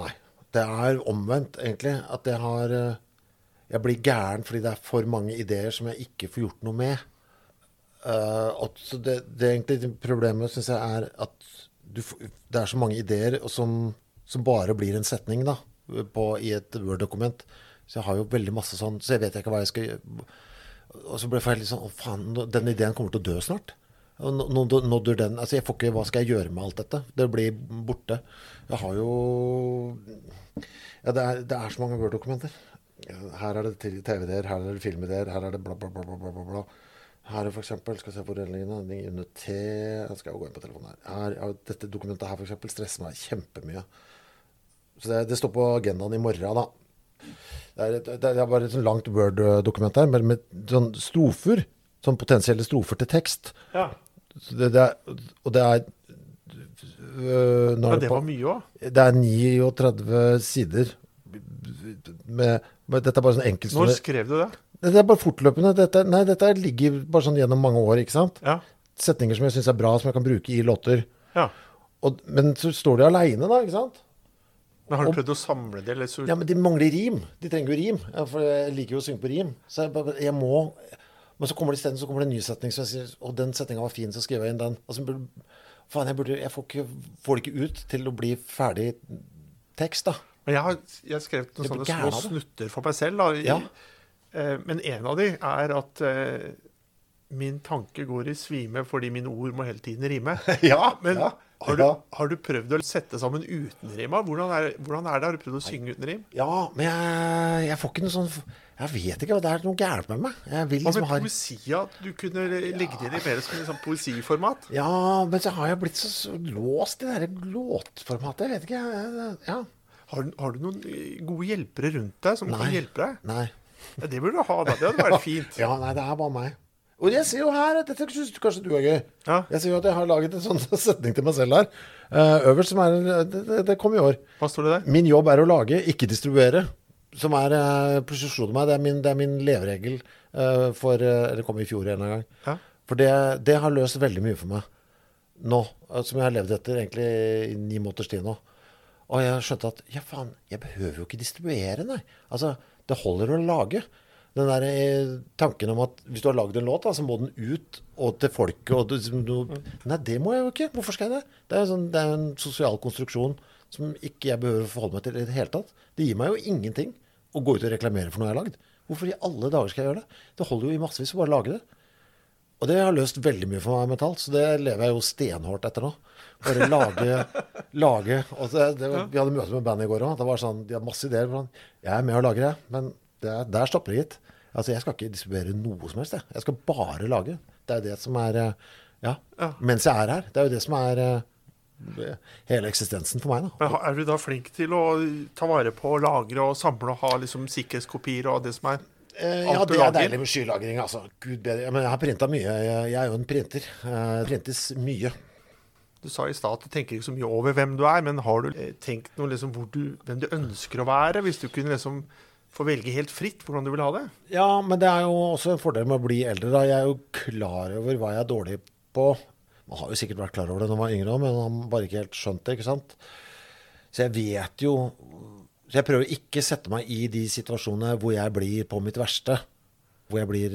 Nei. Det er omvendt, egentlig. At jeg har eh, Jeg blir gæren fordi det er for mange ideer som jeg ikke får gjort noe med. Uh, det, det er egentlig problemet, syns jeg, er at du, det er så mange ideer og som, som bare blir en setning da, på, i et Word-dokument. Så jeg har jo veldig masse sånn, så jeg vet ikke hva jeg skal gjøre. Og så ble jeg litt sånn Å, faen, den ideen kommer til å dø snart. Og nå- nå- den. Altså, jeg får ikke Hva skal jeg gjøre med alt dette? Det blir borte. Jeg har jo Ja, det er, det er så mange Word-dokumenter. Her er det TV-ideer, her er det filmideer, her er det bla, bla, bla, bla, bla, bla. Her er for eksempel, skal jeg se hvor under T Jeg skal gå inn på telefonen her. her ja, dette dokumentet her for eksempel stresser meg kjempemye. Så det, det står på agendaen i morgen, da. Det er, et, det er bare et sånn langt Word-dokument her, men med sånn strofer. Sånn potensielle strofer til tekst. Ja. Det, det er, og det er øh, ja det det, var mye òg. det er 39 sider. Med, med, dette er bare sånn Når skrev du det? Dette er bare fortløpende. Dette, nei, dette ligger bare sånn gjennom mange år, ikke sant? Ja. Setninger som jeg syns er bra, som jeg kan bruke i låter. ja. Og, men så står de aleine, da, ikke sant? Men har du prøvd å samle det? Eller så... Ja, men de mangler rim. De trenger jo rim. For jeg liker jo å synge på rim. Så jeg, jeg må Men så kommer det isteden så kommer det en ny setning, som jeg sier Og den setninga var fin, så skriver jeg inn den. Altså, faen, jeg burde Jeg får, ikke, får det ikke ut til å bli ferdig tekst, da. Men jeg har, jeg har skrevet noen sånne små snutter for meg selv. Da, i, Ja. eh, men en av de er at eh, min tanke går i svime fordi mine ord må hele tiden rime. ja, Men ja, har, du, har du prøvd å sette sammen uten rim? Hvordan er, hvordan er det? Har du prøvd å synge uten rim? Ja, men jeg, jeg får ikke noe sånn Jeg vet ikke. Det er noe gærent med meg. Jeg vil liksom ha poesia? Du kunne legge det inn i mer som sånn poesiformat? Ja, men så har jeg blitt så, låst i det der låtformatet. Jeg vet ikke. jeg- Ja. Har, du- har du noen eh, gode hjelpere rundt deg som kan hjelpe deg? Nei. Ja, det burde du ha, da. Det hadde vært fint. Ja, nei, det er bare meg. Og jeg ser jo her at dette syns kanskje du er gøy. Ja. Jeg ser jo at jeg har laget en sånn setning til meg selv her. Uh, øverst, som er Det, det, kom i år. Hva står det der? Min jobb er å lage, ikke distribuere. Som er uh, Plutselig meg. Det er min, det er min leveregel uh, for eh, Eller kom i fjor en gang. Ja. For det, det har løst veldig mye for meg. nå, eh, som jeg har levd etter egentlig i ni måneders tid nå. Og jeg skjønte at ja, faen, jeg behøver jo ikke distribuere, nei. Altså, det holder å lage. Den der eh, tanken om at hvis du har lagd en låt, da, så må den ut og til folket og du, Nei, det må jeg jo ikke. Hvorfor skal jeg det? Det er, sånn, det er en sosial konstruksjon som ikke jeg behøver å forholde meg til i det hele tatt. Det gir meg jo ingenting å gå ut og reklamere for noe jeg har lagd. Hvorfor i alle dager skal jeg gjøre det? Det holder jo i massevis å bare lage det. Og det har løst veldig mye for meg mentalt, så det lever jeg jo stenhårt etter nå. Bare lage, lage og det, det, Vi hadde møte med bandet i går òg. Det var sånn, De hadde masse ideer. Jeg er med og lager, jeg. Men det, der stopper det, gitt. Altså, Jeg skal ikke distribuere noe som helst. Jeg, jeg skal bare lage. Det er det som er eh, ja, Ja. Mens jeg er her. Det er jo det som er eh, hele eksistensen for meg. da. Er du da flink til å ta vare på, lagre og samle og ha liksom sikkerhetskopier og det som er Eh, ja, det er deilig med skylagring, altså. Gud bedre. Men jeg har printa mye. Jeg, er jo en printer. Eh, Det printes mye. Du sa i stad at du tenker ikke så mye over hvem du er, men har du eh, tenkt noe liksom du, hvem du ønsker å være? Hvis du kunne liksom få velge helt fritt hvordan du vil ha det? Ja, men det er jo også en fordel med å bli eldre. da. Jeg er jo klar over hva jeg er dårlig på. Man har jo sikkert vært klar over det når man var yngre òg, men man har bare ikke helt skjønt det. ikke sant? Så jeg vet jo Så jeg prøver ikke å sette meg i de situasjonene hvor jeg blir på mitt verste. Hvor jeg blir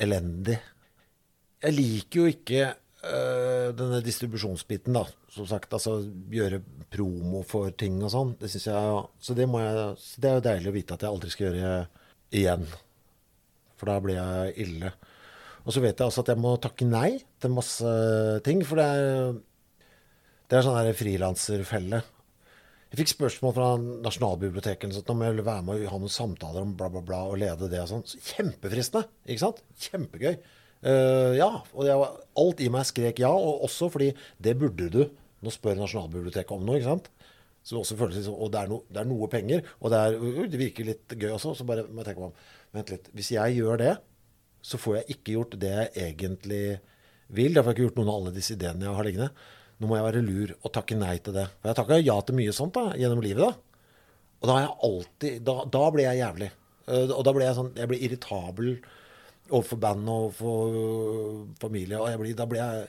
elendig. Jeg liker jo ikke øh, denne distribusjonsbiten, da. Som sagt, altså gjøre promo for ting og sånn. Det syns jeg Så det, så det er jo deilig å vite at jeg aldri skal gjøre igjen. For da blir jeg ille. Og så vet jeg også at jeg må takke nei til masse ting. For det er, det er sånn frilanserfelle. Jeg fikk spørsmål fra Nasjonalbiblioteket sånn, om jeg ville være med og ha noen samtaler om bla, bla, bla og lede det og sånn. Så Kjempefristende, ikke sant? Kjempegøy. Eh, ja. Og jeg, alt i meg skrek ja, og også fordi det burde du. Nå spør Nasjonalbiblioteket om noe, ikke sant? Så det også føles liksom, Og det er, no, det er noe penger, og det, er, uh, det virker litt gøy også. Så bare må jeg tenke meg om. Vent litt. Hvis jeg gjør det, så får jeg ikke gjort det jeg egentlig vil. Derfor har jeg ikke gjort noen av alle disse ideene jeg har liggende. Nå må jeg være lur og takke nei til det. For jeg takka ja til mye sånt da, gjennom livet. da. Og da har jeg alltid Da, da blir jeg jævlig. Uh, Og da blir jeg sånn Jeg blir irritabel overfor bandet og overfor øh, familie. Og jeg blir, da blir jeg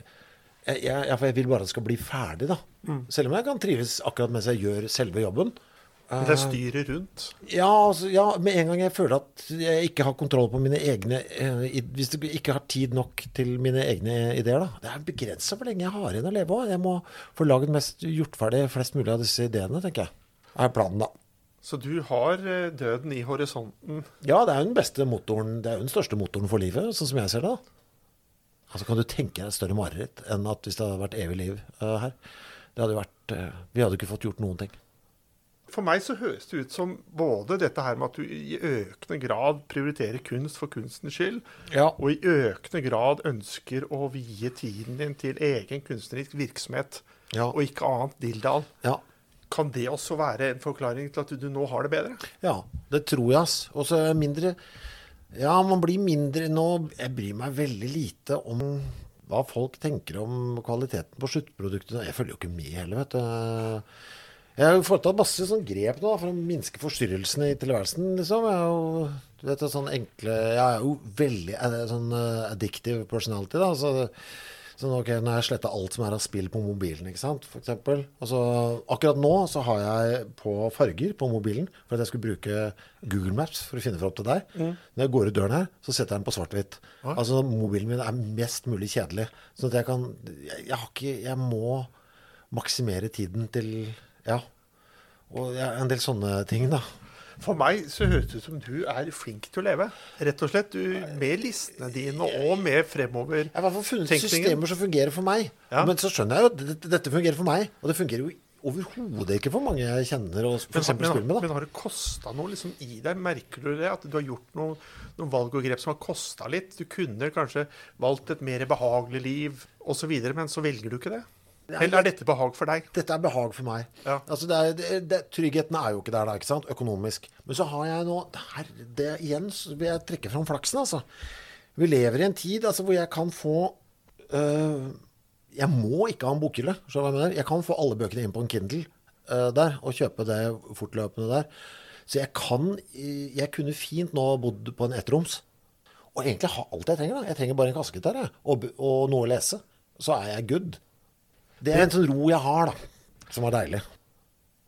jeg, jeg, jeg, vil bare at det skal bli ferdig, da. Selv om jeg kan trives akkurat mens jeg gjør selve jobben. Men det er styret rundt. Ja, altså, ja, med en gang jeg føler at jeg ikke har kontroll på mine egne eh, i- Hvis jeg ikke har tid nok til mine egne ideer, da. Det er begrensa hvor lenge jeg har igjen å leve òg. Jeg må få laget mest, gjort ferdig flest mulig av disse ideene, tenker jeg. er planen, da. Så du har eh, døden i horisonten. Ja, det er jo den beste motoren, det er jo den største motoren for livet, sånn som jeg ser det. Altså, Kan du tenke deg et større mareritt enn at hvis det hadde vært evig liv uh, her? Det hadde vært uh, Vi hadde ikke fått gjort noen ting. For meg så høres det ut som både dette her med at du i økende grad prioriterer kunst for kunstens skyld, Ja. og i økende grad ønsker å vie tiden din til egen kunstnerisk virksomhet, Ja. og ikke annet dilldall. Ja. Kan det også være en forklaring til at du nå har det bedre? Ja, det tror jeg. Og så mindre Ja, man blir mindre nå Jeg bryr meg veldig lite om hva folk tenker om kvaliteten på sluttproduktene. Jeg følger jo ikke med heller, vet du. Jeg har jo foretatt masse sånn grep nå for å minske forstyrrelsene i tilværelsen, liksom. Jeg er jo, du vet, sånn enkle Jeg er jo veldig eh, sånn eh, addictive personality, da. Så, sånn, ok, Når jeg sletta alt som er av spill på mobilen, ikke sant, eksempel. Altså, akkurat nå så har jeg på farger på mobilen for at jeg skulle bruke Google Maps for å finne fram til deg. Når jeg går ut døren her, så setter jeg den på svart-hvitt. Altså, mobilen min er mest mulig kjedelig. Sånn at jeg kan Jeg, jeg har ikke Jeg må maksimere tiden til Ja. Og ja, en del sånne ting, da. For meg så høres det ut som du er flink til å leve. Rett og slett. Du, med listene dine og med fremover Jeg har i hvert fall funnet tenkningen. systemer som fungerer for meg. Ja. Men så skjønner jeg jo at dette, dette fungerer for meg. Og det fungerer jo overhodet ikke for mange jeg kjenner og for Men, men, med. da. men har det kosta noe liksom i deg? Merker du det? At du har gjort noen, noen valg og grep som har kosta litt? Du kunne kanskje valgt et mer behagelig liv osv., men så velger du ikke det? Eller er dette behag for deg? Dette er behag for meg. Ja. Altså det er, det, det, tryggheten er jo ikke der, da, ikke sant? økonomisk. Men så har jeg nå her, det, Igjen så vil jeg trekke fram flaksen, altså. Vi lever i en tid altså, hvor jeg kan få øh, Jeg må ikke ha en bokhylle. Jeg? Jeg kan få alle bøkene inn på en Kindle øh, der, og kjøpe det fortløpende der. Så jeg kan Jeg kunne fint nå bodd på en ettroms. Og egentlig ha alt jeg trenger. da. Jeg trenger bare en kassegitar jeg, og, og noe å lese. Så er jeg good. Det er en sånn ro jeg har, da. Som er deilig.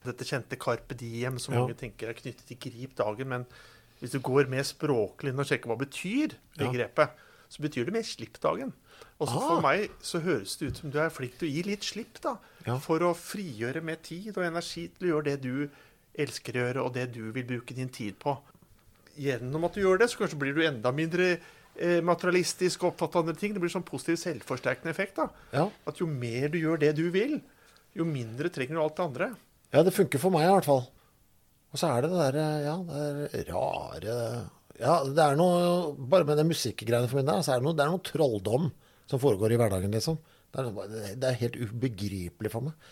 Dette kjente Carpe Diem, som Ja. mange tenker er knyttet til grip dagen. Men hvis du går mer språklig inn og sjekker hva betyr begrepet, så betyr det mer slipp dagen. Og så for Ah. meg så høres det ut som du er flink til å gi litt slipp, da. Ja. For å frigjøre mer tid og energi til å gjøre det du elsker å gjøre, og det du vil bruke din tid på. Gjennom at du gjør det, så kanskje blir du enda mindre materialistisk og opptatt av andre ting. Det blir sånn positiv selvforsterkende effekt. da. Ja. At jo mer du gjør det du vil, jo mindre trenger du alt det andre. Ja, det funker for meg i hvert fall. Og så er det det derre Ja, det er rare Ja, det er noe Bare med det musikkgreiene for min del, så er det noe, det er noe trolldom som foregår i hverdagen, liksom. Det er, det er helt ubegripelig for meg.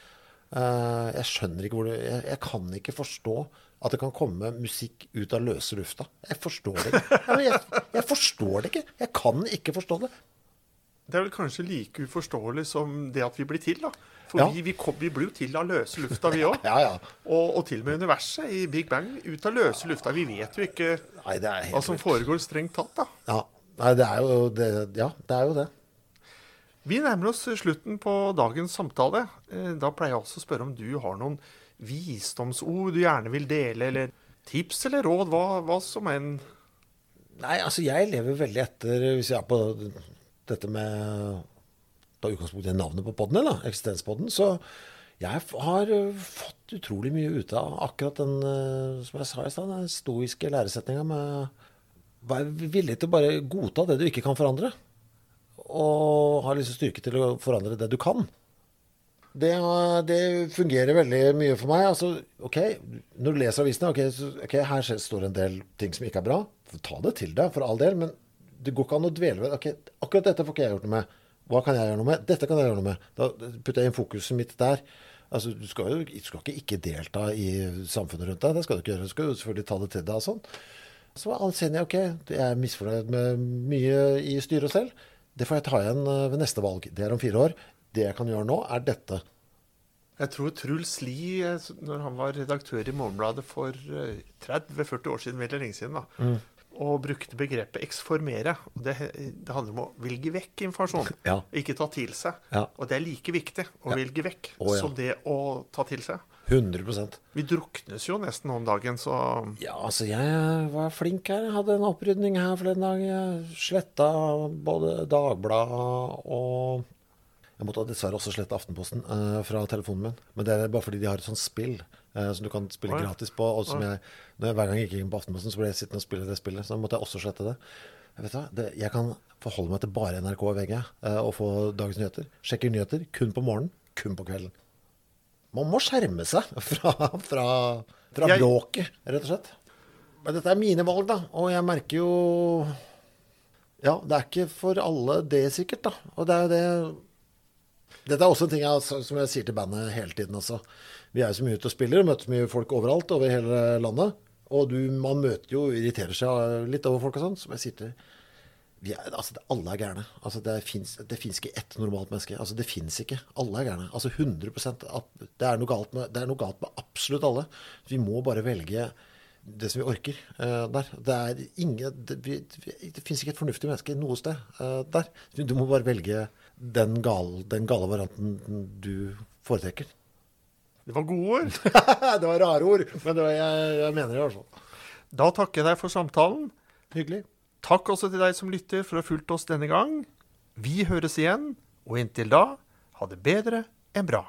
Eh, jeg skjønner ikke hvor det jeg, jeg kan ikke forstå at det kan komme musikk ut av løse lufta. Jeg forstår det ikke. Jeg, jeg forstår det ikke. Jeg kan ikke forstå det. Det er vel kanskje like uforståelig som det at vi blir til, da. For Ja. vi, vi, kom, vi blir jo til av løse lufta, vi òg. Ja, ja. Og, og til og med universet i Big Bang ut av løse lufta. Vi vet jo ikke Nei, det er helt hva som foregår strengt tatt, da. Ja. Nei, det er jo det. Ja, det er jo det. Vi nærmer oss slutten på dagens samtale. Eh, Da pleier jeg også å spørre om du har noen visdomsord du gjerne vil dele, eller tips eller råd, hva, hva som enn. Nei, altså jeg lever veldig etter Hvis jeg er på dette med Ta utgangspunkt i navnet på podden, da, eksistenspodden, så jeg har eh, fått utrolig mye ut av akkurat den, eh, som jeg sa i stad, den stoiske læresetninga med Vær villig til å bare godta det du ikke kan forandre. Og ha liksom styrke til å forandre det du kan. Det, det fungerer veldig mye for meg. Altså, ok, Når du leser avisene, okay, så, ok, her står en del ting som ikke er bra. Ta det til deg, for all del. Men det går ikke an å dvele ved ok, Akkurat dette får ikke jeg gjort noe med. Hva kan jeg gjøre noe med? Dette kan jeg gjøre noe med. Da putter jeg inn fokuset mitt der. Altså, Du skal jo du skal ikke ikke delta i samfunnet rundt deg. Det skal du ikke gjøre. Du skal jo selvfølgelig ta det til deg og sånn. Så anser jeg ok, jeg er misfornøyd med mye i styret selv. Det får jeg ta igjen eh, ved neste valg. Det er om fire år. Det jeg kan gjøre nå, er dette. Jeg tror Truls Lie, eh, når han var redaktør i Morgenbladet for eh, 30-40 år siden, veldig lenge siden, da, og brukte begrepet 'eksformere'. Det, det handler om å velge vekk informasjon, Ja. ikke ta til seg. Ja. Og det er like viktig å velge vekk oh, ja. som det å ta til seg. 100% Vi druknes jo nesten om dagen, så Ja, altså, jeg var flink her. Jeg hadde en opprydning her forleden dag. Jeg sletta både Dagbladet og Jeg måtte dessverre også slette Aftenposten uh, fra telefonen min. Men det er bare fordi de har et sånt spill uh, som du kan spille ja. gratis på. Og som jeg, når jeg, Hver gang jeg gikk inn på Aftenposten, så ble jeg sittende og spille det spillet. Så måtte jeg også slette det. Jeg, vet hva, det, jeg kan forholde meg til bare NRK og VG uh, og få dagens nyheter. Sjekker nyheter kun på morgenen, kun på kvelden. Man må skjerme seg fra, fra, fra Jeg- bråket, rett og slett. Men dette er mine valg, da. Og jeg merker jo Ja, det er ikke for alle det, sikkert, da. Og det er jo det Dette er også en ting jeg, som jeg sier til bandet hele tiden Altså. Vi er jo så mye ute og spiller, og møter så mye folk overalt over hele landet. Og du, man møter jo irriterer seg litt over folk og sånn. Som jeg sier til vi er, altså, Alle er gærne. Altså, det fins ikke ett normalt menneske. Altså, det fins ikke. Alle er gærne. Altså 100 det er, noe galt med, det er noe galt med absolutt alle. Vi må bare velge det som vi orker uh, der. Det er Det, det fins ikke et fornuftig menneske noe sted uh, der. Du må bare velge den gale, den gale varianten du foretrekker. det var gode ord. det var rare ord, men det var, jeg, jeg mener det i hvert fall. Da takker jeg deg for samtalen. Hyggelig. Takk også til deg som lytter for å ha fulgt oss denne gang. Vi høres igjen, og inntil da, ha det bedre enn bra.